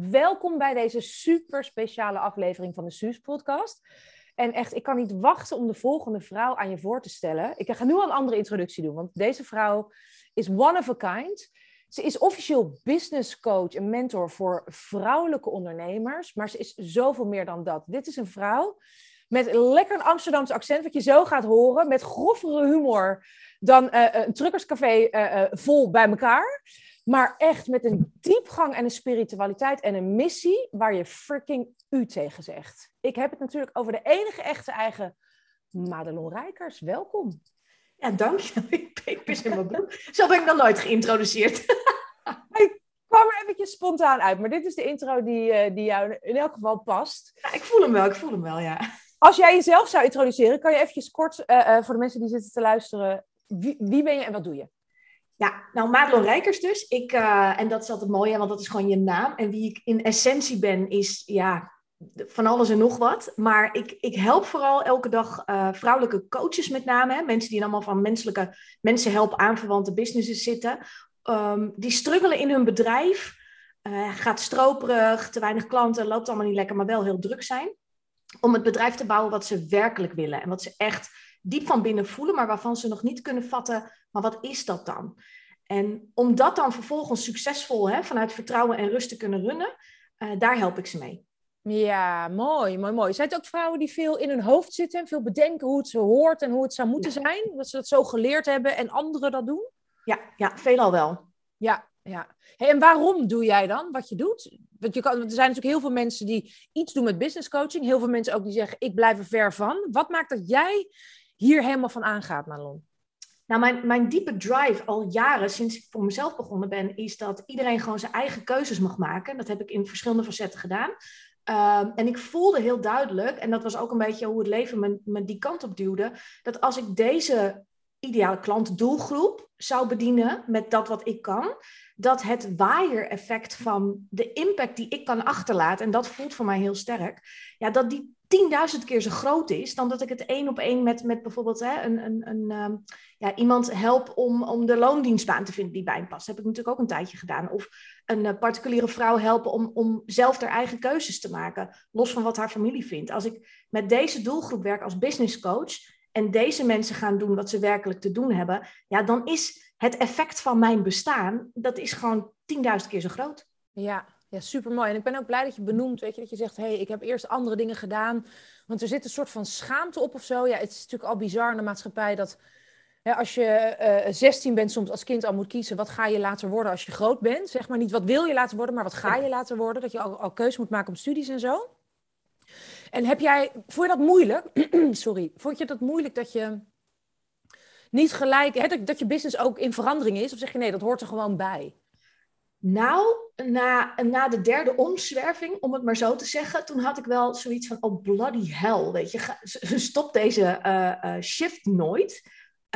welkom bij deze super speciale aflevering van de Suus podcast. En echt, ik kan niet wachten om de volgende vrouw aan je voor te stellen. Ik ga nu al een andere introductie doen, want deze vrouw is one of a kind. Ze is officieel business coach en mentor voor vrouwelijke ondernemers, maar ze is zoveel meer dan dat. Dit is een vrouw met lekker een Amsterdamse accent, wat je zo gaat horen, met groffere humor dan uh, een truckerscafé uh, vol bij elkaar. Maar echt met een diepgang en een spiritualiteit en een missie waar je freaking u tegen zegt. Ik heb het natuurlijk over de enige echte eigen Madelon Rijkers. Welkom. Ja, dank ben in mijn broek. Zo ben ik nog nooit geïntroduceerd. Ik kwam er eventjes spontaan uit, maar dit is de intro die, die jou in elk geval past. Ja, ik voel hem wel, ik voel hem wel, ja. Als jij jezelf zou introduceren, kan je eventjes kort uh, uh, voor de mensen die zitten te luisteren, wie, wie ben je en wat doe je? Ja, nou Madelon Rijkers dus. Ik, uh, en dat is altijd mooi, want dat is gewoon je naam. En wie ik in essentie ben, is ja, van alles en nog wat. Maar ik, ik help vooral elke dag uh, vrouwelijke coaches met name. Hè? Mensen die allemaal van menselijke mensen helpen aanverwante businesses zitten. Um, die struggelen in hun bedrijf. Uh, gaat stroperig, te weinig klanten, loopt allemaal niet lekker, maar wel heel druk zijn. Om het bedrijf te bouwen wat ze werkelijk willen. En wat ze echt diep van binnen voelen, maar waarvan ze nog niet kunnen vatten, maar wat is dat dan? En om dat dan vervolgens succesvol hè, vanuit vertrouwen en rust te kunnen runnen, uh, daar help ik ze mee. Ja, mooi, mooi, mooi. Zijn het ook vrouwen die veel in hun hoofd zitten en veel bedenken hoe het ze hoort en hoe het zou moeten ja. zijn? Dat ze dat zo geleerd hebben en anderen dat doen? Ja, ja veelal wel. Ja, ja. Hey, en waarom doe jij dan wat je doet? Want je kan, er zijn natuurlijk heel veel mensen die iets doen met business coaching. Heel veel mensen ook die zeggen, ik blijf er ver van. Wat maakt dat jij hier helemaal van aangaat, Madelon? Nou, mijn, mijn diepe drive al jaren sinds ik voor mezelf begonnen ben, is dat iedereen gewoon zijn eigen keuzes mag maken. Dat heb ik in verschillende facetten gedaan. Um, en ik voelde heel duidelijk, en dat was ook een beetje hoe het leven me, me die kant op duwde, dat als ik deze ideale klantdoelgroep zou bedienen met dat wat ik kan, dat het waaier-effect van de impact die ik kan achterlaten, en dat voelt voor mij heel sterk, ja, dat die 10.000 keer zo groot is dan dat ik het één op één met, met bijvoorbeeld hè, een, een, een, um, ja, iemand help om, om de loondienstbaan te vinden die bij hem past. Dat heb ik natuurlijk ook een tijdje gedaan. Of een uh, particuliere vrouw helpen om, om zelf haar eigen keuzes te maken, los van wat haar familie vindt. Als ik met deze doelgroep werk als business coach en deze mensen gaan doen wat ze werkelijk te doen hebben, ja, dan is het effect van mijn bestaan, dat is gewoon 10.000 keer zo groot. Ja, ja, super mooi. En ik ben ook blij dat je benoemt, weet je, dat je zegt, hé, hey, ik heb eerst andere dingen gedaan. Want er zit een soort van schaamte op of zo. Ja, het is natuurlijk al bizar in de maatschappij dat hè, als je uh, 16 bent, soms als kind al moet kiezen, wat ga je later worden als je groot bent? Zeg maar niet wat wil je later worden, maar wat ga je later worden? Dat je al, al keuze moet maken om studies en zo. En heb jij, vond je dat moeilijk? Sorry, vond je dat moeilijk dat je niet gelijk, dat, je business ook in verandering is? Of zeg je nee, dat hoort er gewoon bij? Nou, na, na de derde omzwerving, om het maar zo te zeggen, toen had ik wel zoiets van, oh bloody hell, weet je, stop deze uh, uh, shift nooit.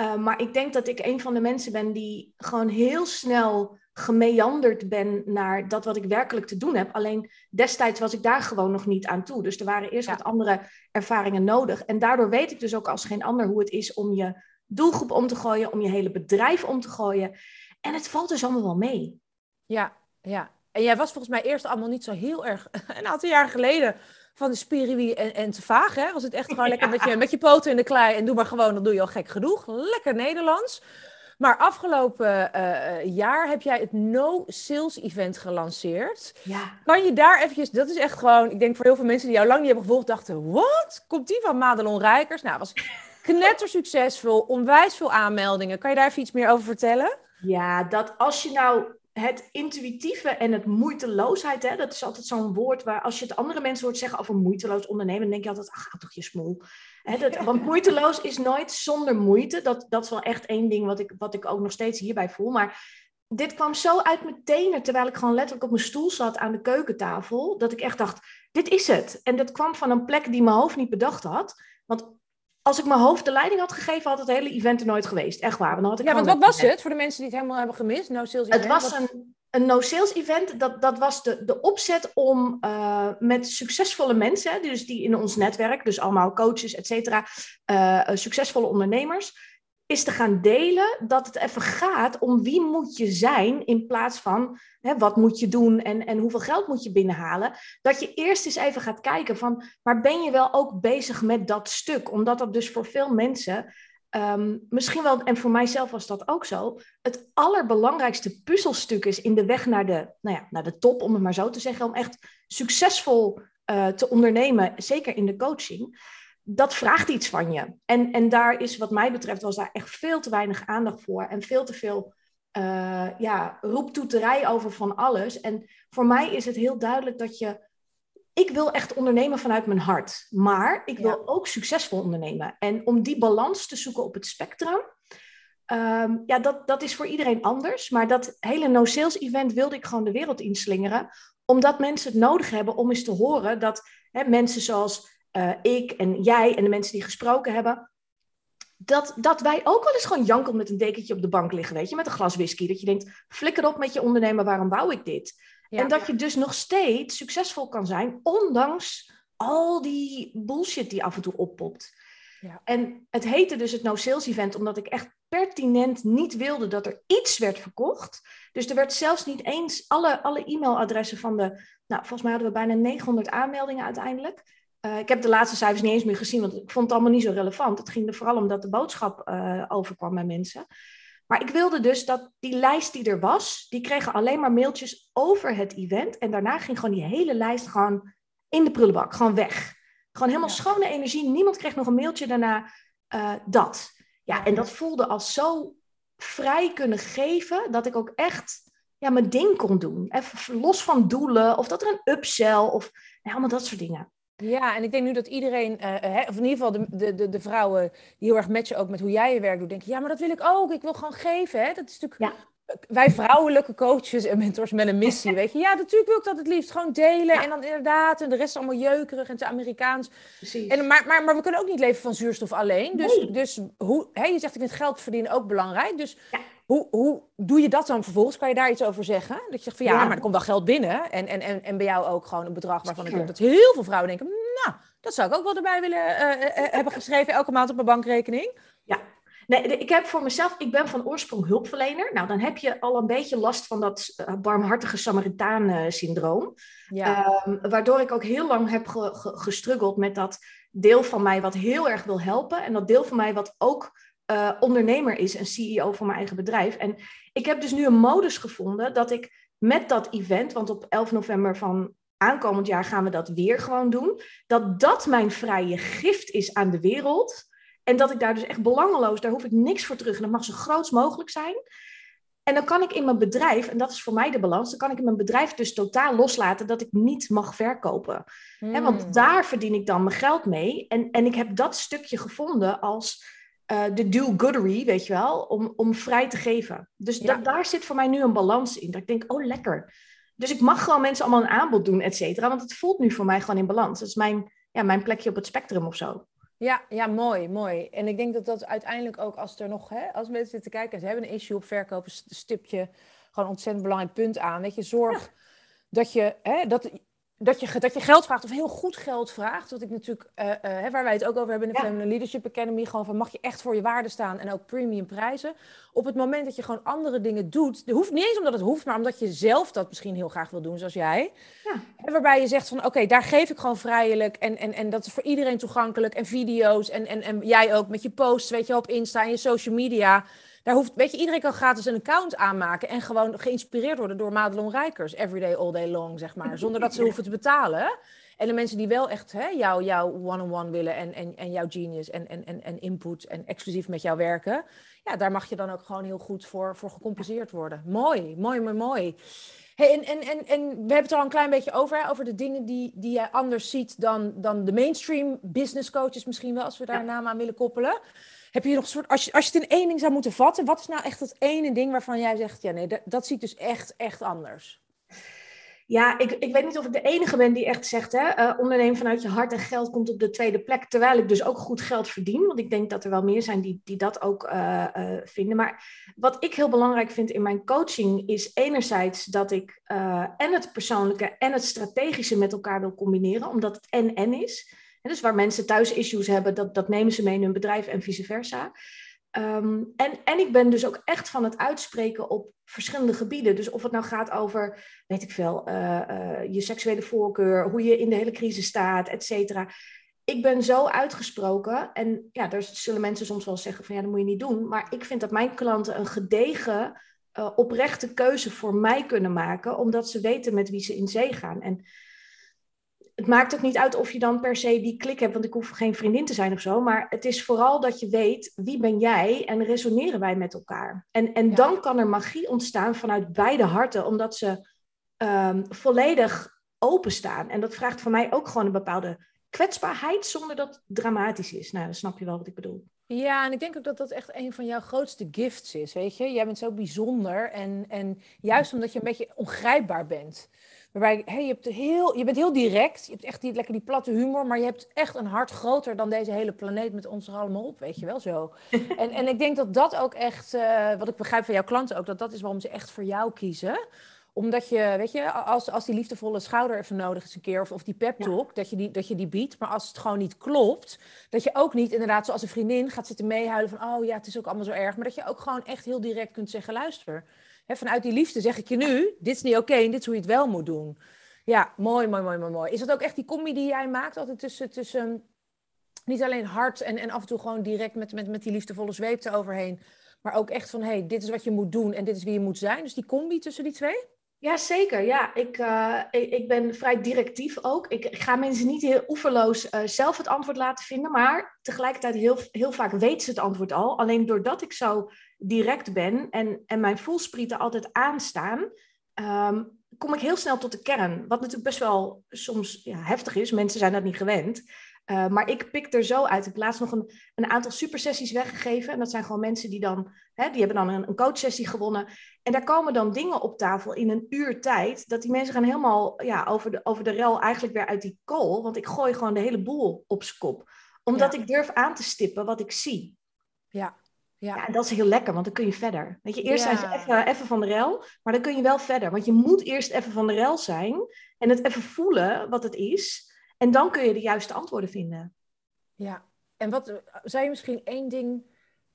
Uh, maar ik denk dat ik een van de mensen ben die gewoon heel snel gemeanderd ben naar dat wat ik werkelijk te doen heb. Alleen destijds was ik daar gewoon nog niet aan toe. Dus er waren eerst ja. wat andere ervaringen nodig. En daardoor weet ik dus ook als geen ander hoe het is om je doelgroep om te gooien, om je hele bedrijf om te gooien. En het valt dus allemaal wel mee. Ja, ja. En jij was volgens mij eerst allemaal niet zo heel erg, een aantal jaar geleden, van de spiriwie en, en te vaag. Hè? Was het echt gewoon lekker met je, met je poten in de klei en doe maar gewoon, dan doe je al gek genoeg. Lekker Nederlands. Maar afgelopen uh, jaar heb jij het No Sales Event gelanceerd. Ja. Kan je daar eventjes, dat is echt gewoon, ik denk voor heel veel mensen die jou lang niet hebben gevolgd, dachten, wat? Komt die van Madelon Rijkers? Nou, was knetter succesvol, onwijs veel aanmeldingen. Kan je daar even iets meer over vertellen? Ja, dat als je nou het intuïtieve en het moeiteloosheid, hè, dat is altijd zo'n woord waar als je het andere mensen hoort zeggen over moeiteloos ondernemen, dan denk je altijd, ach, ga toch je smoel. Hè, dat, want moeiteloos is nooit zonder moeite. Dat, dat is wel echt één ding wat ik, wat ik ook nog steeds hierbij voel. Maar dit kwam zo uit mijn tenen, terwijl ik gewoon letterlijk op mijn stoel zat aan de keukentafel, dat ik echt dacht, dit is het. En dat kwam van een plek die mijn hoofd niet bedacht had. Want als ik mijn hoofd de leiding had gegeven, had het hele event er nooit geweest. Echt waar. Dan had ik ja, want wat was het voor de mensen die het helemaal hebben gemist? No sales event? Het was een, een no-sales event. Dat, dat was de, de opzet om uh, met succesvolle mensen, dus die in ons netwerk, dus allemaal coaches, et cetera, uh, succesvolle ondernemers, is te gaan delen dat het even gaat om wie moet je zijn in plaats van hè, wat moet je doen en, en hoeveel geld moet je binnenhalen. Dat je eerst eens even gaat kijken van, maar ben je wel ook bezig met dat stuk? Omdat dat dus voor veel mensen, ehm, misschien wel, en voor mijzelf was dat ook zo, het allerbelangrijkste puzzelstuk is in de weg naar de, nou ja, naar de top, om het maar zo te zeggen, om echt succesvol uh, te ondernemen, zeker in de coaching dat vraagt iets van je. En, en daar is, wat mij betreft, was daar echt veel te weinig aandacht voor. En veel te veel uh, ja, roeptoeterij over van alles. En voor mij is het heel duidelijk dat je. Ik wil echt ondernemen vanuit mijn hart. Maar ik wil ook succesvol ondernemen. En om die balans te zoeken op het spectrum. Um, ja, dat, dat is voor iedereen anders. Maar dat hele no-sales event wilde ik gewoon de wereld inslingeren. Omdat mensen het nodig hebben om eens te horen dat hè, mensen zoals uh, ik en jij en de mensen die gesproken hebben, dat, dat wij ook wel eens gewoon jankel met een dekentje op de bank liggen, weet je, met een glas whisky. Dat je denkt, flikker op met je ondernemer, waarom bouw ik dit? En dat je dus nog steeds succesvol kan zijn, ondanks al die bullshit die af en toe oppopt. Ja. En het heette dus het No Sales Event, omdat ik echt pertinent niet wilde dat er iets werd verkocht. Dus er werd zelfs niet eens alle, alle e-mailadressen van de, nou, volgens mij hadden we bijna 900 aanmeldingen uiteindelijk. Uh, ik heb de laatste cijfers niet eens meer gezien, want ik vond het allemaal niet zo relevant. Het ging er vooral om dat de boodschap uh, overkwam bij mensen. Maar ik wilde dus dat die lijst die er was, die kregen alleen maar mailtjes over het event. En daarna ging gewoon die hele lijst gewoon in de prullenbak, gewoon weg. Gewoon helemaal schone energie. Niemand kreeg nog een mailtje daarna. Uh, dat. Ja, en dat voelde als zo vrij kunnen geven, dat ik ook echt ja, mijn ding kon doen. Even los van doelen, of dat er een upsell, of allemaal dat soort dingen. Ja, en ik denk nu dat iedereen, uh, hè, of in ieder geval de, de, de, vrouwen die heel erg matchen ook met hoe jij je werk doet, denken, ja, maar dat wil ik ook. Ik wil gewoon geven. Hè? Dat is natuurlijk ja. wij vrouwelijke coaches en mentors met een missie, weet je. Ja, natuurlijk wil ik dat het liefst. Gewoon delen en dan inderdaad, en de rest is allemaal jeukerig en te Amerikaans. Precies. En, maar, maar, maar we kunnen ook niet leven van zuurstof alleen. Dus, dus hoe, hè, je zegt, ik vind geld verdienen ook belangrijk. Dus ja. Hoe, hoe doe je dat dan vervolgens? Kan je daar iets over zeggen? Dat je zegt van ja, maar er komt wel geld binnen. En, en, en, en bij jou ook gewoon een bedrag waarvan ik denk dat heel veel vrouwen denken... nou, dat zou ik ook wel erbij willen uh, hebben geschreven elke maand op mijn bankrekening. Ja, Nee, ik heb voor mezelf, ik ben van oorsprong hulpverlener. Nou, dan heb je al een beetje last van dat barmhartige Samaritaan-syndroom. Ja. Ehm, waardoor ik ook heel lang heb ge, gestruggeld met dat deel van mij wat heel erg wil helpen. En dat deel van mij wat ook uh, ondernemer is en CEO van mijn eigen bedrijf. En ik heb dus nu een modus gevonden dat ik met dat event, want op 11 november van aankomend jaar gaan we dat weer gewoon doen, dat dat mijn vrije gift is aan de wereld. En dat ik daar dus echt belangeloos, daar hoef ik niks voor terug. En dat mag zo groot mogelijk zijn. En dan kan ik in mijn bedrijf, en dat is voor mij de balans, dan kan ik in mijn bedrijf dus totaal loslaten dat ik niet mag verkopen. want hmm. daar verdien ik dan mijn geld mee. En, en ik heb dat stukje gevonden als uh, de do-goodery, weet je wel, om, om vrij te geven. Dus daar zit voor mij nu een balans in. Dat ik denk, oh lekker. Dus ik mag gewoon mensen allemaal een aanbod doen, et cetera. Want het voelt nu voor mij gewoon in balans. Dat is mijn, ja, mijn plekje op het spectrum of zo. Ja, ja, mooi, mooi. En ik denk dat dat uiteindelijk ook als er nog, hè, als mensen zitten kijken, ze hebben een issue op verkopen, stip je gewoon een ontzettend belangrijk punt aan. Weet je, zorg dat je, hè, dat dat je, dat je geld vraagt, of heel goed geld vraagt. Wat ik natuurlijk, uh, uh, waar wij het ook over hebben in de Feminine Leadership Academy. Gewoon van mag je echt voor je waarde staan en ook premium prijzen. Op het moment dat je gewoon andere dingen doet. Het hoeft niet eens omdat het hoeft, maar omdat je zelf dat misschien heel graag wil doen, zoals jij. Ja. En waarbij je zegt van oké, daar geef ik gewoon vrijelijk. En, en, en dat is voor iedereen toegankelijk. En video's. En, en, en jij ook met je posts, weet je, op Insta en je social media. Daar hoeft, weet je, iedereen kan gratis een account aanmaken en gewoon geïnspireerd worden door Madelon Rijkers, everyday, all day long, zeg maar, zonder dat ze hoeven te betalen. En de mensen die wel echt hè, jou, jou one-on-one willen en, en, en jouw genius en, en, en, en input en exclusief met jou werken, ja, daar mag je dan ook gewoon heel goed voor, voor gecompenseerd worden. Mooi, mooi, mooi, mooi. Hey, en, en, en, en we hebben het er al een klein beetje over, hè, over de dingen die, die jij anders ziet dan, dan de mainstream business coaches misschien wel, als we daar een naam aan willen koppelen. Heb je nog een soort, als je, als je het in één ding zou moeten vatten, wat is nou echt dat ene ding waarvan jij zegt, ja nee, dat, ziet dus echt, echt anders? Ja, ik, ik weet niet of ik de enige ben die echt zegt, hè, uh, ondernemen vanuit je hart en geld komt op de tweede plek, terwijl ik dus ook goed geld verdien, want ik denk dat er wel meer zijn die, die dat ook uh, uh, vinden. Maar wat ik heel belangrijk vind in mijn coaching is enerzijds dat ik en het persoonlijke en het strategische met elkaar wil combineren, omdat het en-en is. Dus waar mensen thuis issues hebben, dat, dat nemen ze mee in hun bedrijf en vice versa. Ehm, en, en ik ben dus ook echt van het uitspreken op verschillende gebieden. Dus of het nou gaat over, weet ik veel, eh, eh, je seksuele voorkeur, hoe je in de hele crisis staat, et cetera. Ik ben zo uitgesproken en ja, daar zullen mensen soms wel zeggen van ja, dat moet je niet doen. Maar ik vind dat mijn klanten een gedegen, uh, oprechte keuze voor mij kunnen maken, omdat ze weten met wie ze in zee gaan. En het maakt ook niet uit of je dan per se die klik hebt, want ik hoef geen vriendin te zijn of zo. Maar het is vooral dat je weet wie ben jij en resoneren wij met elkaar. En, en dan kan er magie ontstaan vanuit beide harten, omdat ze um, volledig openstaan. En dat vraagt van mij ook gewoon een bepaalde kwetsbaarheid zonder dat het dramatisch is. Nou, dan snap je wel wat ik bedoel. Ja, en ik denk ook dat dat echt een van jouw grootste gifts is, weet je. Jij bent zo bijzonder en, en juist omdat je een beetje ongrijpbaar bent. Waarbij hey, je, hebt heel, je bent heel direct, je hebt echt die, lekker die platte humor, maar je hebt echt een hart groter dan deze hele planeet met ons er allemaal op, weet je wel zo. en, en ik denk dat dat ook echt, uh, wat ik begrijp van jouw klanten ook, dat dat is waarom ze echt voor jou kiezen omdat je, weet je, als, als die liefdevolle schouder even nodig is een keer, of, of die pep talk, dat, je die, dat je die biedt. Maar als het gewoon niet klopt, dat je ook niet inderdaad zoals een vriendin gaat zitten meehuilen van, oh ja, het is ook allemaal zo erg. Maar dat je ook gewoon echt heel direct kunt zeggen, luister, vanuit die liefde zeg ik je nu, dit is niet oké en dit is hoe je het wel moet doen. Ja, mooi, mooi, mooi, mooi, mooi. Is dat ook echt die combi die jij maakt altijd tussen, tussen niet alleen hard en, en af en toe gewoon direct met, met, met die liefdevolle zweep eroverheen, maar ook echt van, hé, hey, dit is wat je moet doen en dit is wie je moet zijn. Dus die combi tussen die twee? Ja, zeker. Ja, ik, uh, ik, ik, ben vrij directief ook. Ik, ga mensen niet heel oeverloos uh, zelf het antwoord laten vinden, maar tegelijkertijd heel, heel vaak weten ze het antwoord al. Alleen doordat ik zo direct ben en, en mijn voelsprieten altijd aanstaan, um, kom ik heel snel tot de kern. Wat natuurlijk best wel soms ja, heftig is. Mensen zijn dat niet gewend. Uh, maar ik pik er zo uit. Ik heb laatst nog een, een aantal supersessies weggegeven. En dat zijn gewoon mensen die dan, hè, die hebben dan een, een coachsessie gewonnen. En daar komen dan dingen op tafel in een uur tijd. Dat die mensen gaan helemaal ja, over, de, over de rel eigenlijk weer uit die kool. Want ik gooi gewoon de hele boel op z'n kop. Omdat ik durf aan te stippen wat ik zie. Ja. Ja. ja, en dat is heel lekker, want dan kun je verder. Weet je, eerst zijn ze even, even van de rel, maar dan kun je wel verder. Want je moet eerst even van de rel zijn en het even voelen wat het is. En dan kun je de juiste antwoorden vinden. Ja, en wat zou je misschien één ding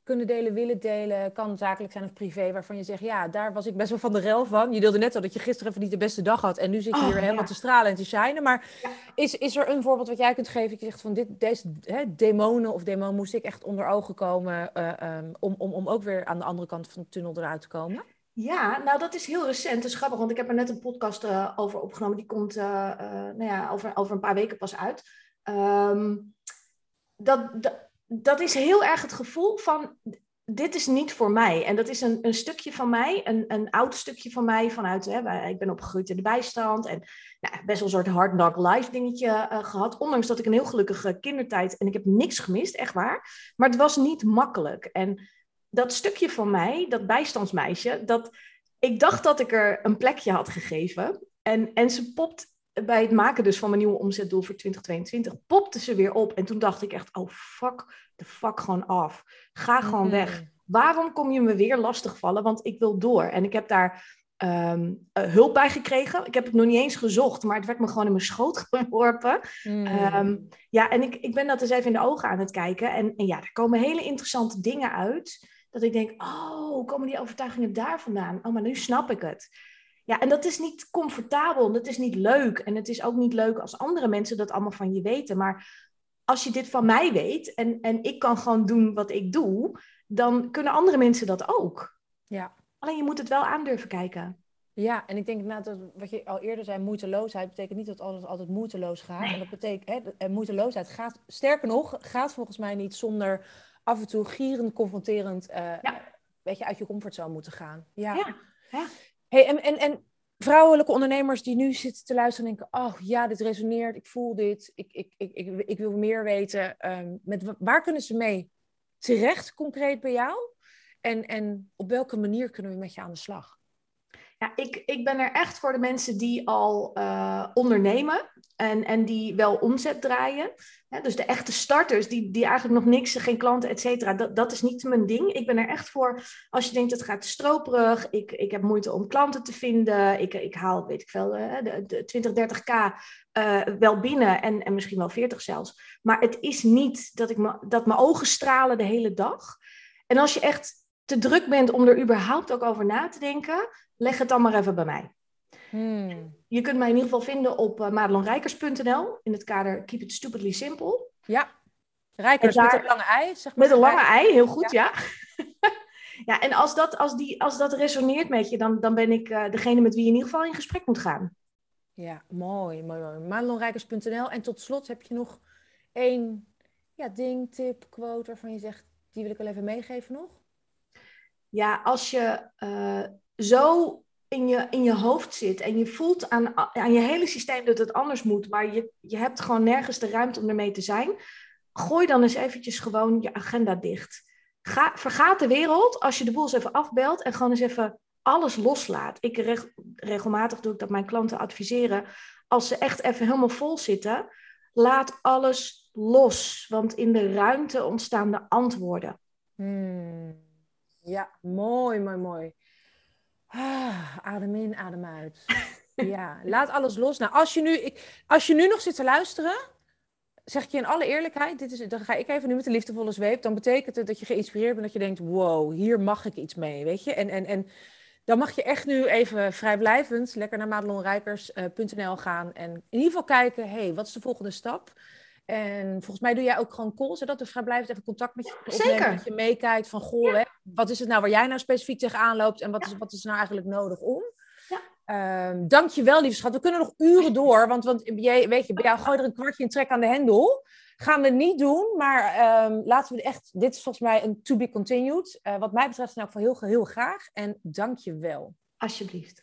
kunnen delen, willen delen, kan zakelijk zijn of privé, waarvan je zegt, ja, daar was ik best wel van de rel van. Je deelde net al dat je gisteren even niet de beste dag had en nu zit je oh, hier helemaal te stralen en te shinen. Maar is, is er een voorbeeld wat jij kunt geven? Dat je zegt van dit, deze hè, demonen of demon moest ik echt onder ogen komen uh, um, om, om, om ook weer aan de andere kant van de tunnel eruit te komen? Ja, nou dat is heel recent. Dat is grappig, want ik heb er net een podcast uh, over opgenomen. Die komt uh, nou ja, over, over een paar weken pas uit. Um, dat, dat, dat is heel erg het gevoel van dit is niet voor mij. En dat is een, een stukje van mij, een, een oud stukje van mij vanuit, hè, ik ben opgegroeid in de bijstand en nou, best wel een soort hard knock life dingetje gehad. Ondanks dat ik een heel gelukkige kindertijd en ik heb niks gemist, echt waar. Maar het was niet makkelijk. En dat stukje van mij, dat bijstandsmeisje, dat ik dacht dat ik er een plekje had gegeven. En, en ze popt bij het maken dus van mijn nieuwe omzetdoel voor 2022, popte ze weer op. En toen dacht ik echt, oh fuck de fuck gewoon af. Ga gewoon weg. Mm. Waarom kom je me weer lastigvallen? Want ik wil door. En ik heb daar um, uh, hulp bij gekregen. Ik heb het nog niet eens gezocht, maar het werd me gewoon in mijn schoot geworpen. Mm. Um, ja, en ik, ik ben dat eens even in de ogen aan het kijken. En, en ja, er komen hele interessante dingen uit. Dat ik denk, oh, komen die overtuigingen daar vandaan? Oh, maar nu snap ik het. Ja, en dat is niet comfortabel, dat is niet leuk. En het is ook niet leuk als andere mensen dat allemaal van je weten. Maar als je dit van mij weet en, en ik kan gewoon doen wat ik doe, dan kunnen andere mensen dat ook. Ja. Alleen je moet het wel aandurven kijken. Ja, en ik denk nou, dat wat je al eerder zei, moeiteloosheid betekent niet dat alles altijd moeiteloos gaat. En dat betekent, hè, moeiteloosheid gaat, sterker nog, gaat volgens mij niet zonder af en toe gierend, confronterend, uh, weet je, uit je comfortzone moeten gaan. Ja. Hey, en, en, en vrouwelijke ondernemers die nu zitten te luisteren en denken: Oh ja, dit resoneert, ik voel dit, ik, ik, ik, ik, ik wil meer weten. Um, met, waar kunnen ze mee terecht, concreet bij jou? En, en op welke manier kunnen we met je aan de slag? Ja, ik, ik ben er echt voor de mensen die al uh, ondernemen en, en die wel omzet draaien. dus de echte starters, die, die eigenlijk nog niks, geen klanten, et cetera, dat, is niet mijn ding. Ik ben er echt voor als je denkt, het gaat stroperig, ik, ik heb moeite om klanten te vinden, ik, ik haal, weet ik veel, uh, de, de 20, 30k uh, wel binnen en, en misschien wel 40 zelfs. Maar het is niet dat, ik dat mijn ogen stralen de hele dag. En als je echt te druk bent om er überhaupt ook over na te denken, leg het dan maar even bij mij. Hmm. Je kunt mij in ieder geval vinden op uh, madelonrijkers.nl in het kader Keep It Stupidly Simple. Ja, Rijkers met een lange ei, zeg maar. Met een lange ei, heel goed, ja. Ja, en als dat, als die, als dat resoneert met je, dan, dan ben ik uh, degene met wie je in ieder geval in gesprek moet gaan. Ja, mooi, mooi, mooi. Madelonrijkers.nl. En tot slot heb je nog één ja, ding, tip, quote waarvan je zegt, die wil ik wel even meegeven nog? Ja, als je uh, zo in je, in je hoofd zit en je voelt aan, aan je hele systeem dat het anders moet, maar je, je hebt gewoon nergens de ruimte om ermee te zijn, gooi dan eens eventjes gewoon je agenda dicht. Ga, vergaat de wereld als je de boel eens even afbelt en gewoon eens even alles loslaat. Ik regelmatig doe ik dat mijn klanten adviseren. Als ze echt even helemaal vol zitten, laat alles los. Want in de ruimte ontstaan de antwoorden. Hmm. Ja, mooi, mooi, mooi. Ah, adem in, adem uit. ja, laat alles los. Nou, als je nu, ik, als je nu nog zit te luisteren, zeg ik je in alle eerlijkheid, dit is, dan ga ik even nu met de liefdevolle zweep, dan betekent het dat je geïnspireerd bent, dat je denkt, wow, hier mag ik iets mee, weet je. En, en, en dan mag je echt nu even vrijblijvend lekker naar madelonrijkers.nl gaan en in ieder geval kijken, hey, wat is de volgende stap? En volgens mij doe jij ook gewoon calls, zodat we vrijblijvend even contact met je opnemen, Zeker. dat je meekijkt van, goh, hè, wat is het nou waar jij nou specifiek tegenaan loopt en wat, is, wat is nou eigenlijk nodig om? Um, dankjewel, lieve schat. We kunnen nog uren door, want, want jij, weet je, bij jou gooi er een kwartje in trek aan de hendel. Gaan we niet doen, maar um, laten we echt... Dit is volgens mij een to be continued. Uh, wat mij betreft in elk geval heel, heel graag. En dankjewel. Alsjeblieft.